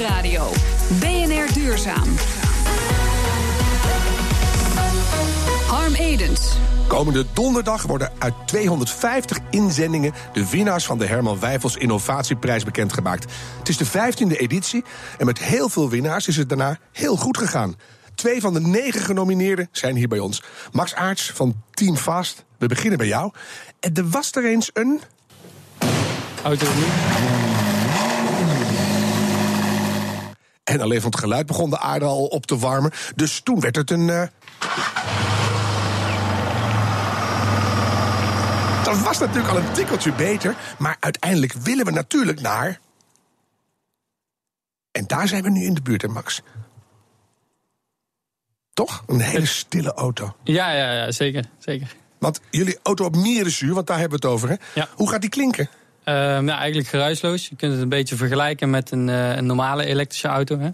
Nieuwsradio. BNR Duurzaam. Harm Edens. Komende donderdag worden uit 250 inzendingen de winnaars van de Herman Wijfels Innovatieprijs bekendgemaakt. Het is de 15e editie en met heel veel winnaars is het daarna heel goed gegaan. Twee van de negen genomineerden zijn hier bij ons. Max Aarts van Team Fast. We beginnen bij jou. En er was er eens een. Auto En alleen van het geluid begon de aarde al op te warmen. Dus toen werd het een. Uh... Dat was natuurlijk al een tikkeltje beter. Maar uiteindelijk willen we natuurlijk naar. En daar zijn we nu in de buurt, hè, Max? Toch? Een hele stille auto. Ja, ja, ja zeker, zeker. Want jullie auto op Mierenzuur, want daar hebben we het over, hè? Ja. Hoe gaat die klinken? Uh, nou, eigenlijk geruisloos. Je kunt het een beetje vergelijken met een, uh, een normale elektrische auto. Hè?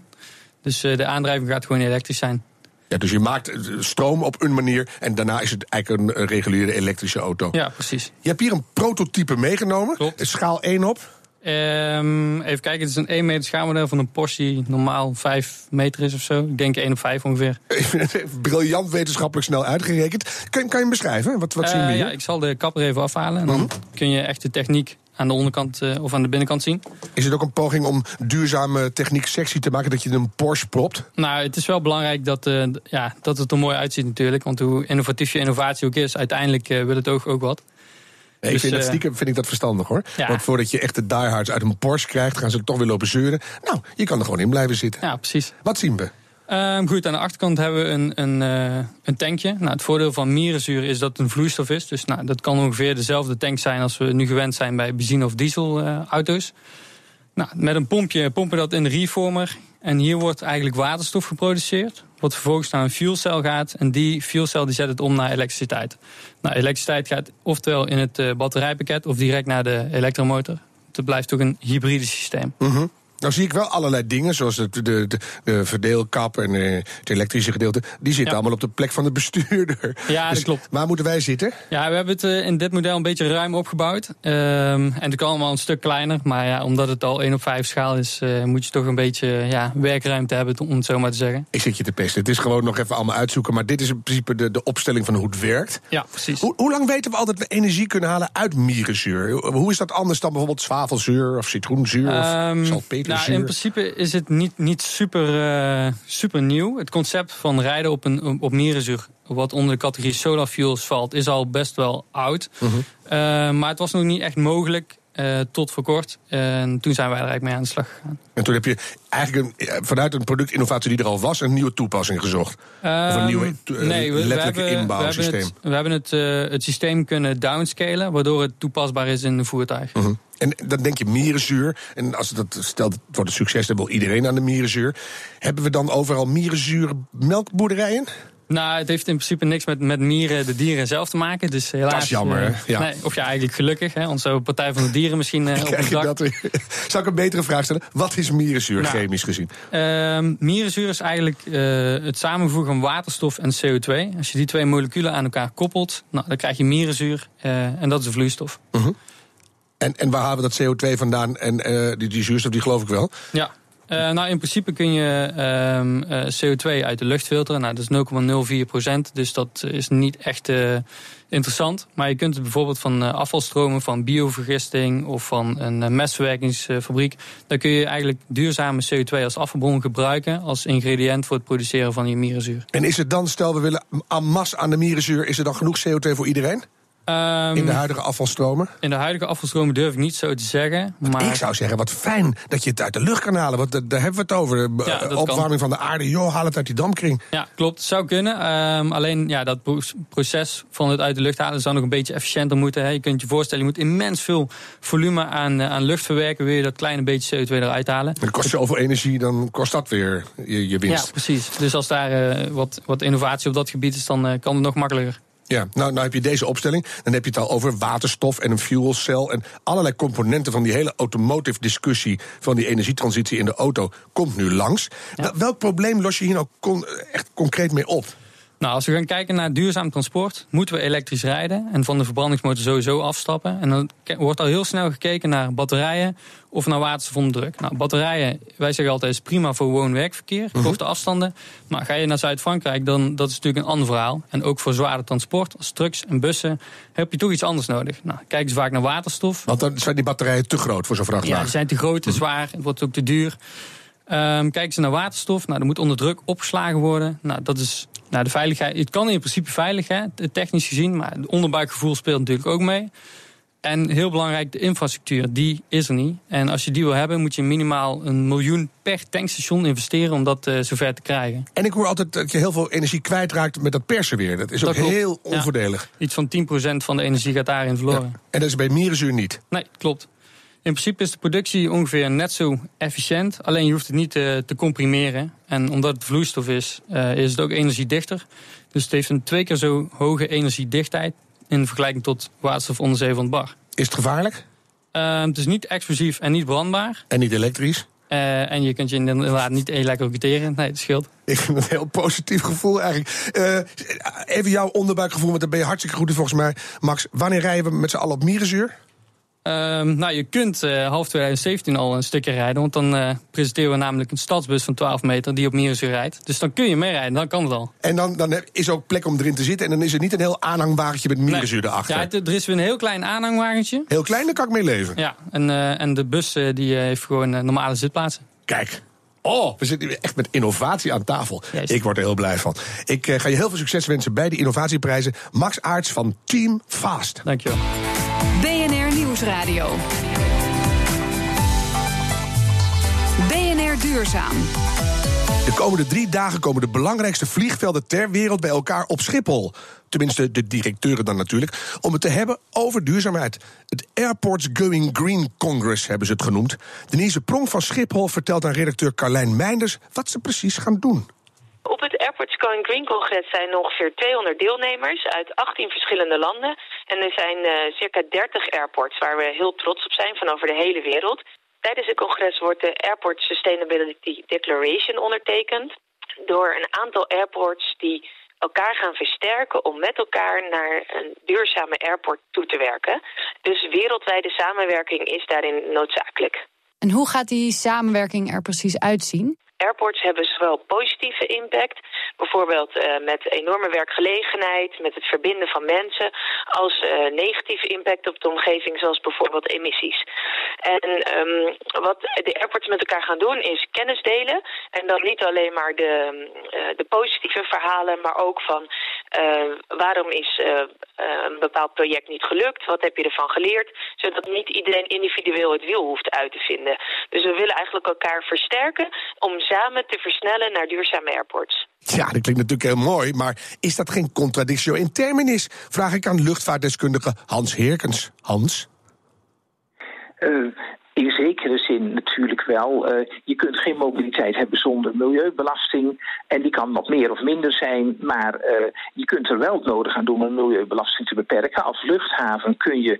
Dus uh, de aandrijving gaat gewoon elektrisch zijn. Ja, dus je maakt stroom op een manier en daarna is het eigenlijk een reguliere elektrische auto. Ja, precies. Je hebt hier een prototype meegenomen. Klopt. Schaal 1 op. Um, even kijken, het is een 1 meter schaalmodel van een Porsche die normaal 5 meter is of zo. Ik denk 1 op 5 ongeveer. Briljant wetenschappelijk snel uitgerekend. Kan, kan je hem beschrijven? Wat, wat zien we hier? Ja, ik zal de kapper even afhalen. En dan Mhm. kun je echt de techniek aan de onderkant uh, of aan de binnenkant zien. Is het ook een poging om duurzame techniek sexy te maken dat je een Porsche propt? Nou, het is wel belangrijk dat, uh, ja, dat het er mooi uitziet natuurlijk. Want hoe innovatief je innovatie ook is, uiteindelijk uh, wil het oog ook wat. Nee, Dus, ik vind dat eh, stiekem vind ik dat verstandig hoor. Ja. Want voordat je echt de diehards uit een Porsche krijgt, gaan ze toch weer lopen zeuren. Nou, je kan er gewoon in blijven zitten. Ja, precies. Wat zien we? Um, goed, aan de achterkant hebben we een, een, uh, een tankje. Nou, het voordeel van mierenzuur is dat het een vloeistof is. Dus nou, dat kan ongeveer dezelfde tank zijn als we nu gewend zijn bij benzine- of dieselauto's. nou, met een pompje pompen we dat in de reformer. En hier wordt eigenlijk waterstof geproduceerd. Wat vervolgens naar een fuelcel gaat. En die fuelcel die zet het om naar elektriciteit. Nou, elektriciteit gaat oftewel in het uh, batterijpakket of direct naar de elektromotor. Het blijft ook een hybride systeem. -hmm. Nou zie ik wel allerlei dingen, zoals de, de, de, de verdeelkap en uh, het elektrische gedeelte. Die zitten Ja. allemaal op de plek van de bestuurder. Ja, dat Dus klopt. Waar moeten wij zitten? Ja, we hebben het uh, in dit model een beetje ruim opgebouwd. Um, en het kan allemaal een stuk kleiner. Maar ja, omdat het al 1 op 5 schaal is, uh, moet je toch een beetje ja, werkruimte hebben, om het zo maar te zeggen. Ik zit je te pesten. Het is gewoon nog even allemaal uitzoeken. Maar dit is in principe de, de opstelling van hoe het werkt. Ja, precies. Hoe, hoe lang weten we al dat we energie kunnen halen uit mierenzuur? Hoe is dat anders dan bijvoorbeeld zwavelzuur of citroenzuur of Um, nou, in principe is het niet, niet super, uh, super nieuw. Het concept van rijden op, een, op mierenzuur, wat onder de categorie solar fuels valt, is al best wel oud. Mhm. Uh, maar het was nog niet echt mogelijk uh, tot voor kort. En toen zijn wij er eigenlijk mee aan de slag gegaan. En toen heb je eigenlijk een, eh, vanuit een productinnovatie die er al was, een nieuwe toepassing gezocht. of een nieuwe Ehm, nee, we, letterlijke we hebben, inbouwsysteem. We hebben het, we hebben het, het systeem kunnen downscalen, waardoor het toepasbaar is in een voertuig. -huh. En dan denk je mierenzuur. En als dat stelt, het wordt een succes, dan wil iedereen aan de mierenzuur. Hebben we dan overal mierenzuur melkboerderijen? Nou, het heeft in principe niks met, met mieren, de dieren zelf te maken. Dus helaas. Dat is jammer, uh, ja. Nee, of ja, eigenlijk gelukkig. Hè, onze Partij van de Dieren misschien uh, op dat weer? Zal ik een betere vraag stellen? Wat is mierenzuur Nou, chemisch gezien? Uh, mierenzuur is eigenlijk uh, het samenvoegen van waterstof en CO2. Als je die twee moleculen aan elkaar koppelt, nou, dan krijg je mierenzuur. En dat is een vloeistof. Uh -huh. En, en waar halen we dat CO2 vandaan? En uh, die, die zuurstof, die geloof ik wel. Ja. Uh, nou, in principe kun je um, uh, CO2 uit de lucht filteren. Nou, dat is 0,04 procent, dus dat is niet echt uh, interessant. Maar je kunt het bijvoorbeeld van afvalstromen, van biovergisting of van een mesverwerkingsfabriek. Daar kun je eigenlijk duurzame CO2 als afvalbron gebruiken als ingrediënt voor het produceren van je mierenzuur. En is het dan, stel we willen en masse aan de mierenzuur, is er dan genoeg CO2 voor iedereen? Um, in de huidige afvalstromen? In de huidige afvalstromen durf ik niet zo te zeggen. Maar... Ik zou zeggen, wat fijn dat je het uit de lucht kan halen. Want daar hebben we het over. De ja, opwarming kan. van de aarde, joh, haal het uit die dampkring. Ja, klopt. Zou kunnen. Um, alleen ja, dat proces van het uit de lucht halen zou nog een beetje efficiënter moeten. Hè. Je kunt je voorstellen, je moet immens veel volume aan, aan lucht verwerken. Wil je dat kleine beetje CO2 eruit halen. En dat kost zoveel energie, dan kost dat weer je, je winst. Ja, precies. Dus als daar uh, wat, wat innovatie op dat gebied is, dan uh, kan het nog makkelijker. Ja, nou, nou heb je deze opstelling. Dan heb je het al over waterstof en een fuelcel. En allerlei componenten van die hele automotive discussie. van die energietransitie in de auto. komt nu langs. Ja. Welk probleem los je hier nou con echt concreet mee op? Nou, als we gaan kijken naar duurzaam transport, moeten we elektrisch rijden en van de verbrandingsmotor sowieso afstappen. En dan wordt al heel snel gekeken naar batterijen of naar waterstofonderdruk. Nou, batterijen, wij zeggen altijd, is prima voor woon-werkverkeer, mhm. korte afstanden. Maar ga je naar Zuid-Frankrijk, dan dat is natuurlijk een ander verhaal. En ook voor zware transport, als trucks en bussen, heb je toch iets anders nodig. Nou, kijk eens vaak naar waterstof. Want dan zijn die batterijen te groot voor zo'n vrachtwagen. Ja, die zijn te groot, te mhm. zwaar, het wordt ook te duur. Um, kijken ze naar waterstof, nou, er moet onder druk opgeslagen worden. Nou, dat is nou, de veiligheid. Het kan in principe veilig, hè, technisch gezien, maar het onderbuikgevoel speelt natuurlijk ook mee. En heel belangrijk, de infrastructuur, die is er niet. En als je die wil hebben, moet je minimaal een miljoen per tankstation investeren om dat uh, zover te krijgen. En ik hoor altijd dat je heel veel energie kwijtraakt met dat persen weer. Dat is ook heel onvoordelig. Iets van 10% van de energie gaat daarin verloren. En dat is bij mierenzuur niet? Nee, klopt. In principe is de productie ongeveer net zo efficiënt. Alleen je hoeft het niet te, te comprimeren. En omdat het vloeistof is, uh, is het ook energiedichter. Dus het heeft een twee keer zo hoge energiedichtheid in vergelijking tot waterstof onder zee van het bar. Is het gevaarlijk? Uh, het is niet explosief en niet brandbaar. En niet elektrisch? Uh, en je kunt je inderdaad niet elektrocuteren. Nee, dat scheelt. Ik vind het een heel positief gevoel eigenlijk. Even jouw onderbuikgevoel, want daar ben je hartstikke goed in volgens mij. Max, wanneer rijden we met z'n allen op Mierenzuur? Ehm, nou, je kunt uh, half 2017 al een stukje rijden. Want dan uh, presenteren we namelijk een stadsbus van 12 meter die op Mierenzuur rijdt. Dus dan kun je meerijden, dan kan het al. En dan, dan is er ook plek om erin te zitten. En dan is er niet een heel aanhangwagentje met Mierenzuur nee. erachter. Ja, er is weer een heel klein aanhangwagentje. Heel klein, daar kan ik mee leven. Ja, en, uh, en de bus die heeft gewoon normale zitplaatsen. Kijk, Oh, we zitten echt met innovatie aan tafel. Ik word er heel blij van. Ik ga je heel veel succes wensen bij de innovatieprijzen. Max Aarts van Team Fast. Dankjewel. Nieuwsradio. BNR Duurzaam. De komende drie dagen komen de belangrijkste vliegvelden ter wereld bij elkaar op Schiphol. Tenminste, de directeuren dan natuurlijk. Om het te hebben over duurzaamheid. Het Airports Going Green Congress hebben ze het genoemd. Denise Pronk van Schiphol vertelt aan redacteur Carlijn Meinders wat ze precies gaan doen. Op het Airports Going Green Congres zijn ongeveer 200 deelnemers uit 18 verschillende landen. En er zijn uh, circa 30 airports waar we heel trots op zijn van over de hele wereld. Tijdens het congres wordt de Airport Sustainability Declaration ondertekend door een aantal airports die elkaar gaan versterken om met elkaar naar een duurzame airport toe te werken. Dus wereldwijde samenwerking is daarin noodzakelijk. En hoe gaat die samenwerking er precies uitzien? Airports hebben zowel positieve impact, bijvoorbeeld uh, met enorme werkgelegenheid, met het verbinden van mensen, als uh, negatieve impact op de omgeving, zoals bijvoorbeeld emissies. En um, wat de airports met elkaar gaan doen is kennis delen. En dan niet alleen maar de, uh, de positieve verhalen, maar ook van waarom is een bepaald project niet gelukt, wat heb je ervan geleerd, zodat niet iedereen individueel het wiel hoeft uit te vinden. Dus we willen eigenlijk elkaar versterken om samen te versnellen naar duurzame airports. Ja, dat klinkt natuurlijk heel mooi, maar is dat geen contradictio in terminis? Vraag ik aan luchtvaartdeskundige Hans Heerkens. Hans? Uh, in zekere zin natuurlijk wel. Uh, je kunt geen mobiliteit hebben zonder milieubelasting. En die kan wat meer of minder zijn. Maar uh, je kunt er wel het nodig aan doen om milieubelasting te beperken. Als luchthaven kun je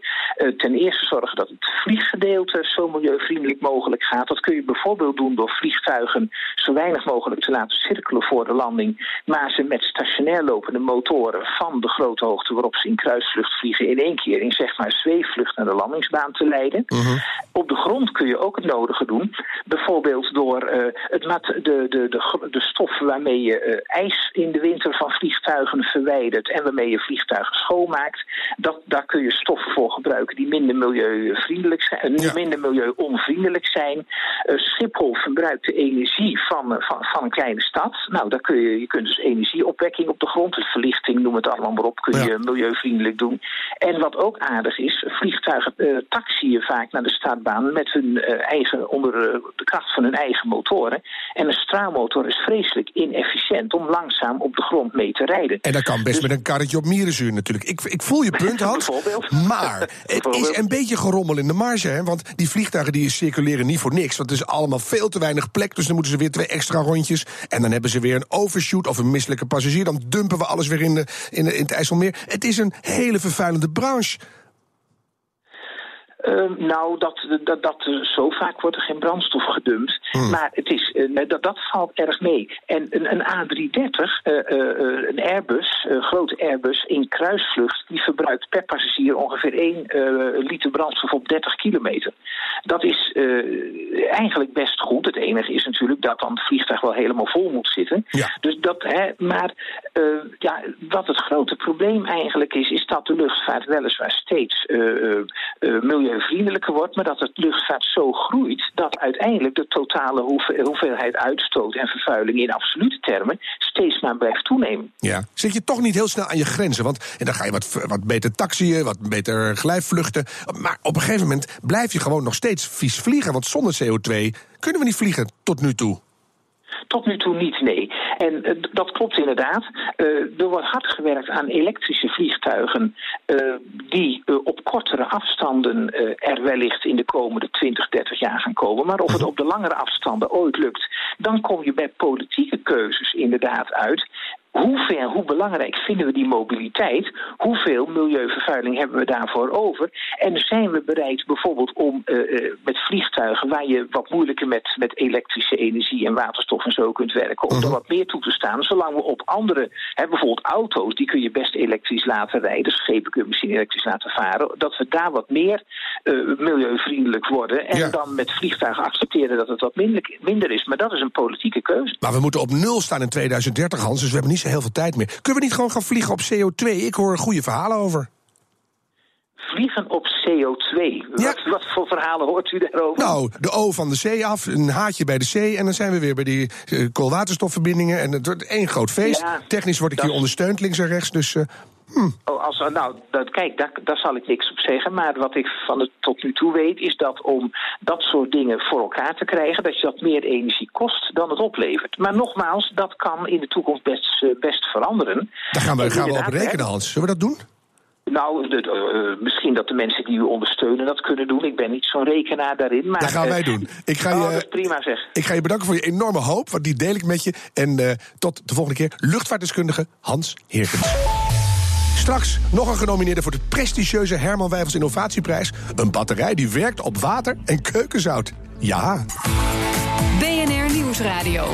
ten eerste zorgen dat het vlieggedeelte zo milieuvriendelijk mogelijk gaat. Dat kun je bijvoorbeeld doen door vliegtuigen zo weinig mogelijk te laten cirkelen voor de landing. Maar ze met stationair lopende motoren van de grote hoogte waarop ze in kruisvlucht vliegen in één keer in zeg maar zweefvlucht naar de landingsbaan te leiden. Uh -huh. Op de grond kun je ook het nodige doen. Bijvoorbeeld door uh, het mat, de, de, de, de stof waarmee je uh, ijs in de winter van vliegtuigen verwijdert en waarmee je vliegtuigen schoonmaakt. Dat, daar kun je stoffen voor gebruiken die minder milieuvriendelijk zijn, uh, ja. minder milieuonvriendelijk zijn. Schiphol verbruikt de energie van, van, van een kleine stad. Nou, daar kun je, je kunt dus energieopwekking op de grond, dus verlichting, noem het allemaal maar op, kun je ja. milieuvriendelijk doen. En wat ook aardig is, vliegtuigen taxiën vaak naar de startbaan met hun uh, eigen, onder de kracht van hun eigen motoren. En een straalmotor is vreselijk inefficiënt om langzaam op de grond mee te rijden. En dat kan best dus... met een karretje op mierenzuur natuurlijk. Ik, ik voel je punt, Hans. maar het is een beetje gerommel in de marge. Hè? Want die vliegtuigen die circuleren niet voor niks. Want het is allemaal veel te weinig plek. Dus dan moeten ze weer twee extra rondjes. En dan hebben ze weer een overshoot of een misselijke passagier. Dan dumpen we alles weer in, de, in, de, in het IJsselmeer. Het is een hele vervuilende branche. Uh, nou, dat, dat, dat, zo vaak wordt er geen brandstof gedumpt. Hmm. Maar het is, uh, dat, dat valt erg mee. En een, een A330, uh, een Airbus, een grote Airbus in kruisvlucht, die verbruikt per passagier ongeveer 1 liter brandstof op 30 kilometer. Dat is eigenlijk best goed. Het enige is natuurlijk dat dan het vliegtuig wel helemaal vol moet zitten. Ja. Dus dat, hè, maar ja, wat het grote probleem eigenlijk is, is dat de luchtvaart weliswaar steeds milieu milieuvriendelijker wordt, maar dat het luchtvaart zo groeit dat uiteindelijk de totale hoeveelheid uitstoot en vervuiling in absolute termen steeds maar blijft toenemen. Ja, zit je toch niet heel snel aan je grenzen? Want en dan ga je wat, wat beter taxiën, wat beter glijvluchten. Maar op een gegeven moment blijf je gewoon nog steeds vies vliegen. Want zonder CO2 kunnen we niet vliegen tot nu toe. Tot nu toe niet, nee. En uh, dat klopt inderdaad. Uh, er wordt hard gewerkt aan elektrische vliegtuigen uh, die op kortere afstanden er wellicht in de komende 20, 30 jaar gaan komen. Maar of het op de langere afstanden ooit lukt, dan kom je bij politieke keuzes inderdaad uit hoe ver, hoe belangrijk vinden we die mobiliteit? Hoeveel milieuvervuiling hebben we daarvoor over? En zijn we bereid bijvoorbeeld om uh, met vliegtuigen, waar je wat moeilijker met, met elektrische energie en waterstof en zo kunt werken, om er mhm. wat meer toe te staan, zolang we op andere, hè, bijvoorbeeld auto's, die kun je best elektrisch laten rijden, schepen kun je misschien elektrisch laten varen, dat we daar wat meer uh, milieuvriendelijk worden en dan met vliegtuigen accepteren dat het wat minder, minder is. Maar dat is een politieke keuze. Maar we moeten op nul staan in 2030, Hans, dus we hebben niet heel veel tijd meer. Kunnen we niet gewoon gaan vliegen op CO2? Ik hoor goede verhalen over. Vliegen op CO2. Wat, wat, voor verhalen hoort u daarover? Nou, de O van de zee af, een haatje bij de zee... en dan zijn we weer bij die uh, koolwaterstofverbindingen. En het wordt één groot feest. Technisch word ik hier ondersteund, links en rechts. Dus uh, Hm. Oh, als, nou, dat, kijk, daar, daar zal ik niks op zeggen. Maar wat ik van het tot nu toe weet, is dat om dat soort dingen voor elkaar te krijgen, dat je dat meer energie kost dan het oplevert. Maar nogmaals, dat kan in de toekomst best, eh, best veranderen. Daar gaan we, gaan we op rekenen, Hans. Zullen we dat doen? Nou, de, uh, misschien dat de mensen die u ondersteunen dat kunnen doen. Ik ben niet zo'n rekenaar daarin. Maar, dat gaan wij doen. Ik ga, oh, je, prima zeg. ik ga je bedanken voor je enorme hoop, want die deel ik met je. En uh, tot de volgende keer. Luchtvaartdeskundige Hans Heerkens. Straks nog een genomineerde voor de prestigieuze Herman Wijfels Innovatieprijs. Een batterij die werkt op water en keukenzout. Ja. BNR Nieuwsradio.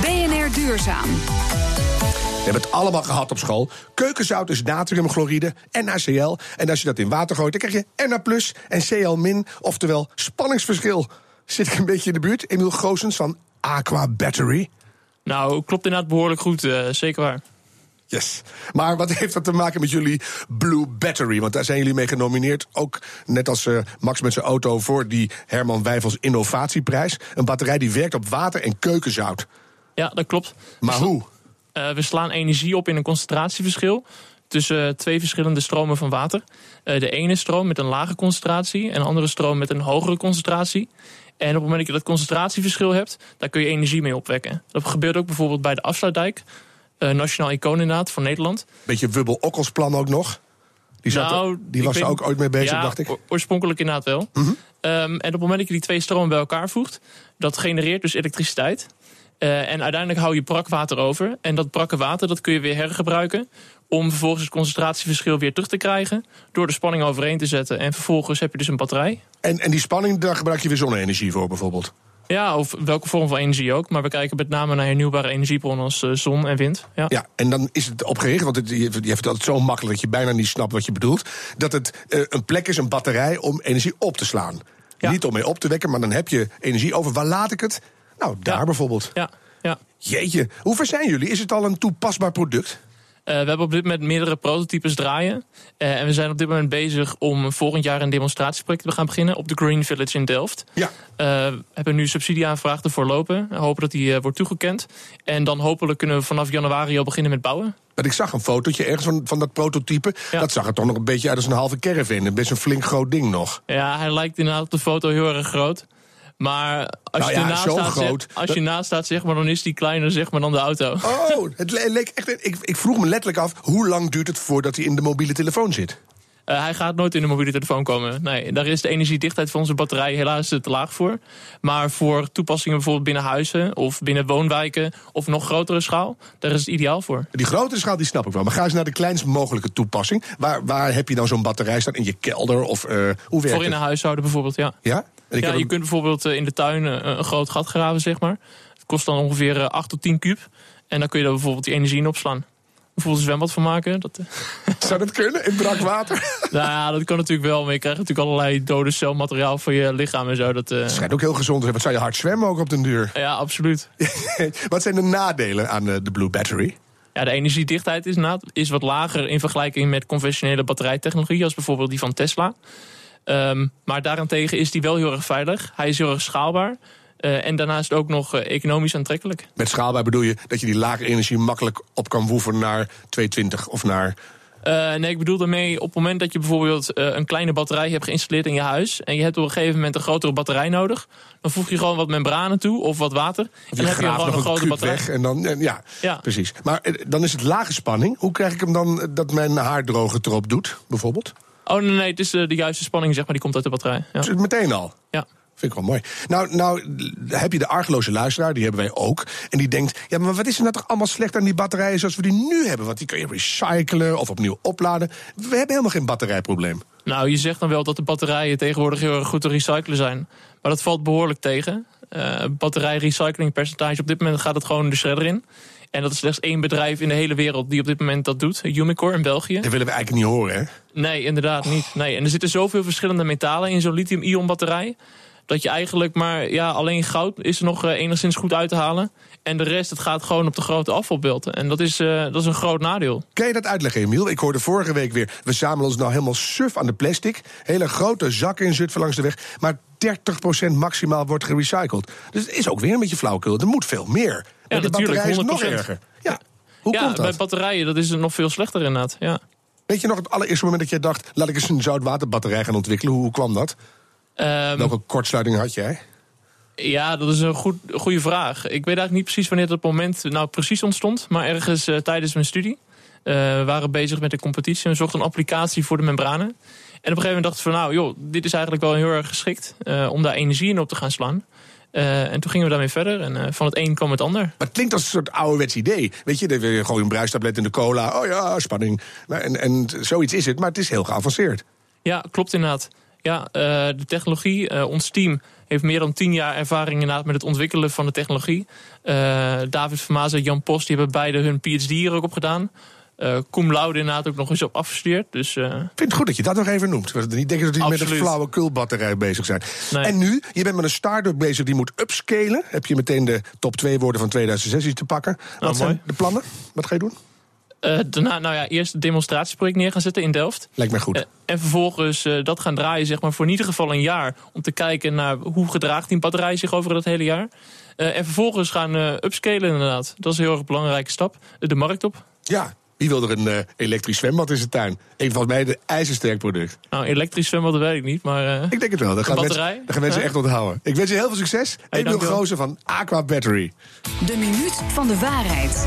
BNR Duurzaam. We hebben het allemaal gehad op school. Keukenzout is natriumchloride, NaCl. En als je dat in water gooit, dan krijg je Na en Cl-, oftewel spanningsverschil. Zit ik een beetje in de buurt? Emiel Goosens van Aqua Battery. Nou, klopt inderdaad behoorlijk goed, uh, zeker waar. Yes. Maar wat heeft dat te maken met jullie Blue Battery? Want daar zijn jullie mee genomineerd. Ook net als uh, Max met zijn auto voor die Herman Wijfels Innovatieprijs. Een batterij die werkt op water en keukenzout. Ja, dat klopt. Maar hoe? Uh, we slaan energie op in een concentratieverschil tussen twee verschillende stromen van water. de ene stroom met een lage concentratie en de andere stroom met een hogere concentratie. En op het moment dat je dat concentratieverschil hebt, daar kun je energie mee opwekken. Dat gebeurt ook bijvoorbeeld bij de afsluitdijk. Uh, Nationaal Icoon inderdaad, van Nederland. Beetje Wubbel Okkels-plan ook nog? Die, zat nou, die was er ook ooit mee bezig, dacht ik. Oorspronkelijk inderdaad wel. Mhm. Ehm, en op het moment dat je die twee stromen bij elkaar voegt, dat genereert dus elektriciteit. Uh, en uiteindelijk hou je brakwater over. En dat brakke water dat kun je weer hergebruiken om vervolgens het concentratieverschil weer terug te krijgen. Door de spanning overeen te zetten. En vervolgens heb je dus een batterij. En, en die spanning, daar gebruik je weer zonne-energie voor bijvoorbeeld? Ja, of welke vorm van energie ook. Maar we kijken met name naar hernieuwbare energiebronnen als eh, zon en wind. Ja. ja, en dan is het opgericht, want het, je, hebt het altijd zo makkelijk dat je bijna niet snapt wat je bedoelt. Dat het uh, een plek is, een batterij, om energie op te slaan. Niet om mee op te wekken, maar dan heb je energie over. Waar laat ik het? Nou, daar bijvoorbeeld. Ja, ja. Jeetje, hoe ver zijn jullie? Is het al een toepasbaar product? Uh, we hebben op dit moment meerdere prototypes draaien. Uh, en we zijn op dit moment bezig om volgend jaar een demonstratieproject te gaan beginnen op de Green Village in Delft. Ja. Uh, we hebben nu subsidieaanvraag ervoor lopen. We hopen dat die wordt toegekend. En dan hopelijk kunnen we vanaf januari al beginnen met bouwen. Maar ik zag een fotootje ergens van, van dat prototype. Dat zag er toch nog een beetje uit als een halve caravan. Best een flink groot ding nog. Ja, hij lijkt inderdaad op de foto heel erg groot. Maar als, nou je, ernaast staat, groot, als je naast staat, zeg maar, dan is die kleiner zeg maar, dan de auto. Oh, het leek echt. Ik, ik vroeg me letterlijk af: hoe lang duurt het voordat hij in de mobiele telefoon zit? Uh, hij gaat nooit in de mobiele telefoon komen. Nee, daar is de energiedichtheid van onze batterij helaas te laag voor. Maar voor toepassingen bijvoorbeeld binnen huizen of binnen woonwijken of nog grotere schaal, daar is het ideaal voor. Die grotere schaal die snap ik wel. Maar ga eens naar de kleinst mogelijke toepassing. Waar, waar heb je dan zo'n batterij staan? In je kelder? Of, uh, hoe werkt voor in een huishouden bijvoorbeeld, ja. Ja? Ja, je kunt bijvoorbeeld in de tuin een groot gat graven, zeg maar. Het kost dan ongeveer 8 tot 10 kub. En dan kun je daar bijvoorbeeld die energie in opslaan bijvoorbeeld een zwembad van maken. Dat, eh. Zou dat kunnen in brak water? nou ja, dat kan natuurlijk wel. Maar je krijgt natuurlijk allerlei dode celmateriaal voor je lichaam en zo. Dat uh... schijnt ook heel gezond te zijn. Wat zou je hard zwemmen ook op den duur? Ja, absoluut. wat zijn de nadelen aan de Blue Battery? Ja, de energiedichtheid is, is wat lager in vergelijking met conventionele batterijtechnologie, als bijvoorbeeld die van Tesla. Um, maar daarentegen is die wel heel erg veilig. Hij is heel erg schaalbaar. Uh, en daarnaast ook nog uh, economisch aantrekkelijk. Met schaalbaar bedoel je dat je die lage energie makkelijk op kan woeven naar 220 of naar. Uh, nee, ik bedoel daarmee op het moment dat je bijvoorbeeld een kleine batterij hebt geïnstalleerd in je huis. en je hebt op een gegeven moment een grotere batterij nodig. dan voeg je gewoon wat membranen toe of wat water. en dan heb je gewoon een, grote batterij. Weg en dan, ja, ja, precies. Maar dan is het lage spanning. Hoe krijg ik hem dan dat mijn haardroger erop doet, bijvoorbeeld? Oh nee, nee het is de juiste spanning, zeg maar, die komt uit de batterij. Ja. Dus meteen al? Ja. Vind ik wel mooi. Nou, nou heb je de argeloze luisteraar, die hebben wij ook. En die denkt, ja, maar wat is er nou toch allemaal slecht aan die batterijen zoals we die nu hebben? Want die kun je recyclen of opnieuw opladen. We hebben helemaal geen batterijprobleem. Nou, je zegt dan wel dat de batterijen tegenwoordig heel erg goed te recyclen zijn. Maar dat valt behoorlijk tegen. Uh, batterijrecyclingpercentage, op dit moment gaat het gewoon de shredder in. En dat is slechts één bedrijf in de hele wereld die op dit moment dat doet. Umicore in België. Dat willen we eigenlijk niet horen, hè? Nee, inderdaad niet. Nee. En er zitten zoveel verschillende metalen in zo'n lithium-ion batterij dat je eigenlijk maar ja, alleen goud is er nog eh, enigszins goed uit te halen. En de rest, het gaat gewoon op de grote afvalbeelden. En dat is, uh, dat is een groot nadeel. Kan je dat uitleggen, Emiel? Ik hoorde vorige week weer... we zamelen ons nou helemaal suf aan de plastic. Hele grote zakken in Zutphen langs de weg. Maar 30% maximaal wordt gerecycled. Dus het is ook weer een beetje flauwkul. Er moet veel meer. Ja, de batterij is nog erger. Ja, hoe ja, komt dat? bij batterijen dat is het nog veel slechter inderdaad. Ja. Weet je nog het allereerste moment dat jij dacht... laat ik eens een zoutwaterbatterij gaan ontwikkelen? Hoe kwam dat? Um, Welke kortsluiting had jij? Ja, dat is een goed, goede vraag. Ik weet eigenlijk niet precies wanneer dat moment nou precies ontstond. Maar ergens uh, tijdens mijn studie. Uh, we waren bezig met een competitie en zochten een applicatie voor de membranen. En op een gegeven moment dachten we van nou joh, dit is eigenlijk wel heel erg geschikt uh, om daar energie in op te gaan slaan. Uh, en toen gingen we daarmee verder en uh, van het een kwam het ander. Maar het klinkt als een soort ouderwets idee. Weet je, je gewoon een bruistablet in de cola. Oh ja, spanning. En, en zoiets is het, maar het is heel geavanceerd. Ja, klopt inderdaad. Ja, uh, de technologie, uh, ons team heeft meer dan tien jaar ervaring inderdaad met het ontwikkelen van de technologie. Uh, David Vermaas en Jan Post die hebben beide hun PhD hier ook op gedaan. Uh, Cum laude inderdaad ook nog eens op afgestudeerd. Dus, uh... Ik vind het goed dat je dat nog even noemt. We niet denken dat jullie met een flauwe kulbatterij bezig zijn. Nee. En nu, je bent met een start-up bezig die moet upscalen. Heb je meteen de top 2 woorden van 2016 te pakken. Wat nou, zijn mooi. de plannen? Wat ga je doen? Uh, daarna, nou ja, eerst het demonstratieproject neer gaan zetten in Delft. Lijkt mij goed. Uh, en vervolgens uh, dat gaan draaien, zeg maar, voor in ieder geval een jaar. Om te kijken naar hoe gedraagt die batterij zich over dat hele jaar. en vervolgens gaan upscalen inderdaad. Dat is een heel erg belangrijke stap. de markt op. Ja, wie wil er een elektrisch zwembad in zijn tuin? Een van mij de ijzersterk product. Nou, elektrisch zwembad weet ik niet, maar... ik denk het wel. Dat gaan, batterij? mensen, dat gaan mensen echt onthouden. Ik wens je heel veel succes. Hey, Emil Goosen van Aqua Battery. De minuut van de waarheid.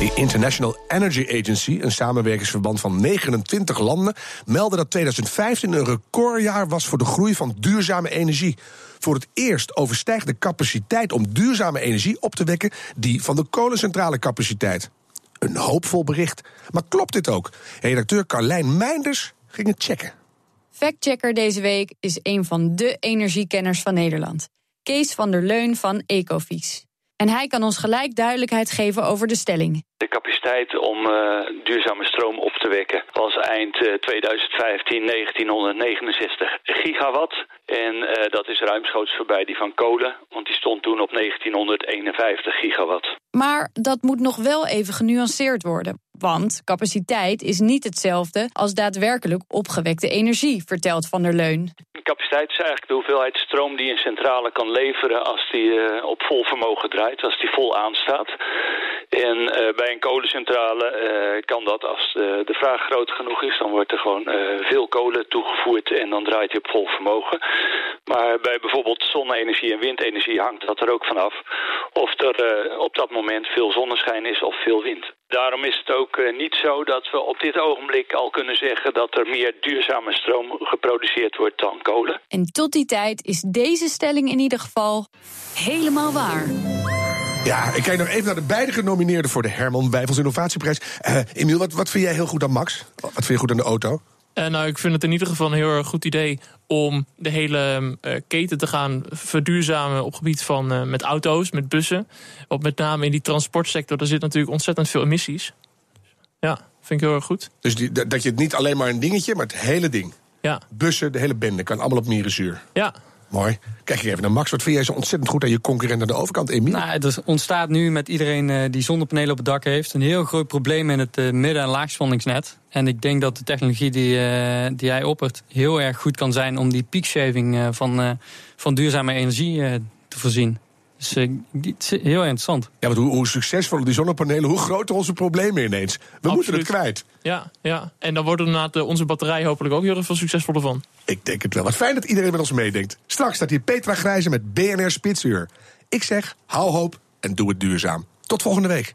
De International Energy Agency, een samenwerkingsverband van 29 landen, meldde dat 2015 een recordjaar was voor de groei van duurzame energie. Voor het eerst overstijgt de capaciteit om duurzame energie op te wekken die van de kolencentrale capaciteit. Een hoopvol bericht. Maar klopt dit ook? Redacteur Carlijn Meinders ging het checken. Factchecker deze week is een van de energiekenners van Nederland. Kees van der Leun van Ecovies. En hij kan ons gelijk duidelijkheid geven over de stelling. De capaciteit om uh, duurzame stroom op te wekken was eind uh, 2015 1969 gigawatt. En uh, dat is ruimschoots voorbij die van kolen, want die stond toen op 1951 gigawatt. Maar dat moet nog wel even genuanceerd worden. Want capaciteit is niet hetzelfde als daadwerkelijk opgewekte energie, vertelt Van der Leun. Capaciteit is eigenlijk de hoeveelheid stroom die een centrale kan leveren als die uh, op vol vermogen draait, als die vol aanstaat. En uh, bij een kolencentrale uh, kan dat, als de, vraag groot genoeg is, dan wordt er gewoon veel kolen toegevoerd en dan draait hij op vol vermogen. Maar bij bijvoorbeeld zonne-energie en windenergie hangt dat er ook vanaf of er op dat moment veel zonneschijn is of veel wind. Daarom is het ook uh, niet zo dat we op dit ogenblik al kunnen zeggen dat er meer duurzame stroom geproduceerd wordt dan kolen. En tot die tijd is deze stelling in ieder geval helemaal waar. Ja, ik kijk nog even naar de beide genomineerden voor de Herman Wijfels Innovatieprijs. Uh, Emiel, wat, wat vind jij heel goed aan Max? Wat vind je goed aan de auto? Uh, nou, ik vind het in ieder geval een heel erg goed idee om de hele uh, keten te gaan verduurzamen op gebied van uh, met auto's, met bussen. Want met name in die transportsector, daar zit natuurlijk ontzettend veel emissies. Ja, vind ik heel erg goed. Dus die, dat je het niet alleen maar een dingetje, maar het hele ding. Ja. Bussen, de hele bende, kan allemaal op mierenzuur. Ja, Mooi. Kijk even naar Max. Wat vind jij zo ontzettend goed aan je concurrent aan de overkant, Emiel? Nou, er ontstaat nu met iedereen uh, die zonnepanelen op het dak heeft... een heel groot probleem in het uh, midden- en laagspanningsnet. En ik denk dat de technologie die, uh, die hij oppert... heel erg goed kan zijn om die peakshaving van, van duurzame energie te voorzien. Dus uh, heel interessant. Ja, want hoe, hoe succesvoller die zonnepanelen, hoe groter onze problemen ineens. We Absoluut. moeten het kwijt. Ja, ja, en dan wordt inderdaad onze batterij hopelijk ook heel veel succesvoller van. Ik denk het wel. Wat fijn dat iedereen met ons meedenkt. Straks staat hier Petra Grijze met BNR Spitsuur. Ik zeg, hou hoop en doe het duurzaam. Tot volgende week.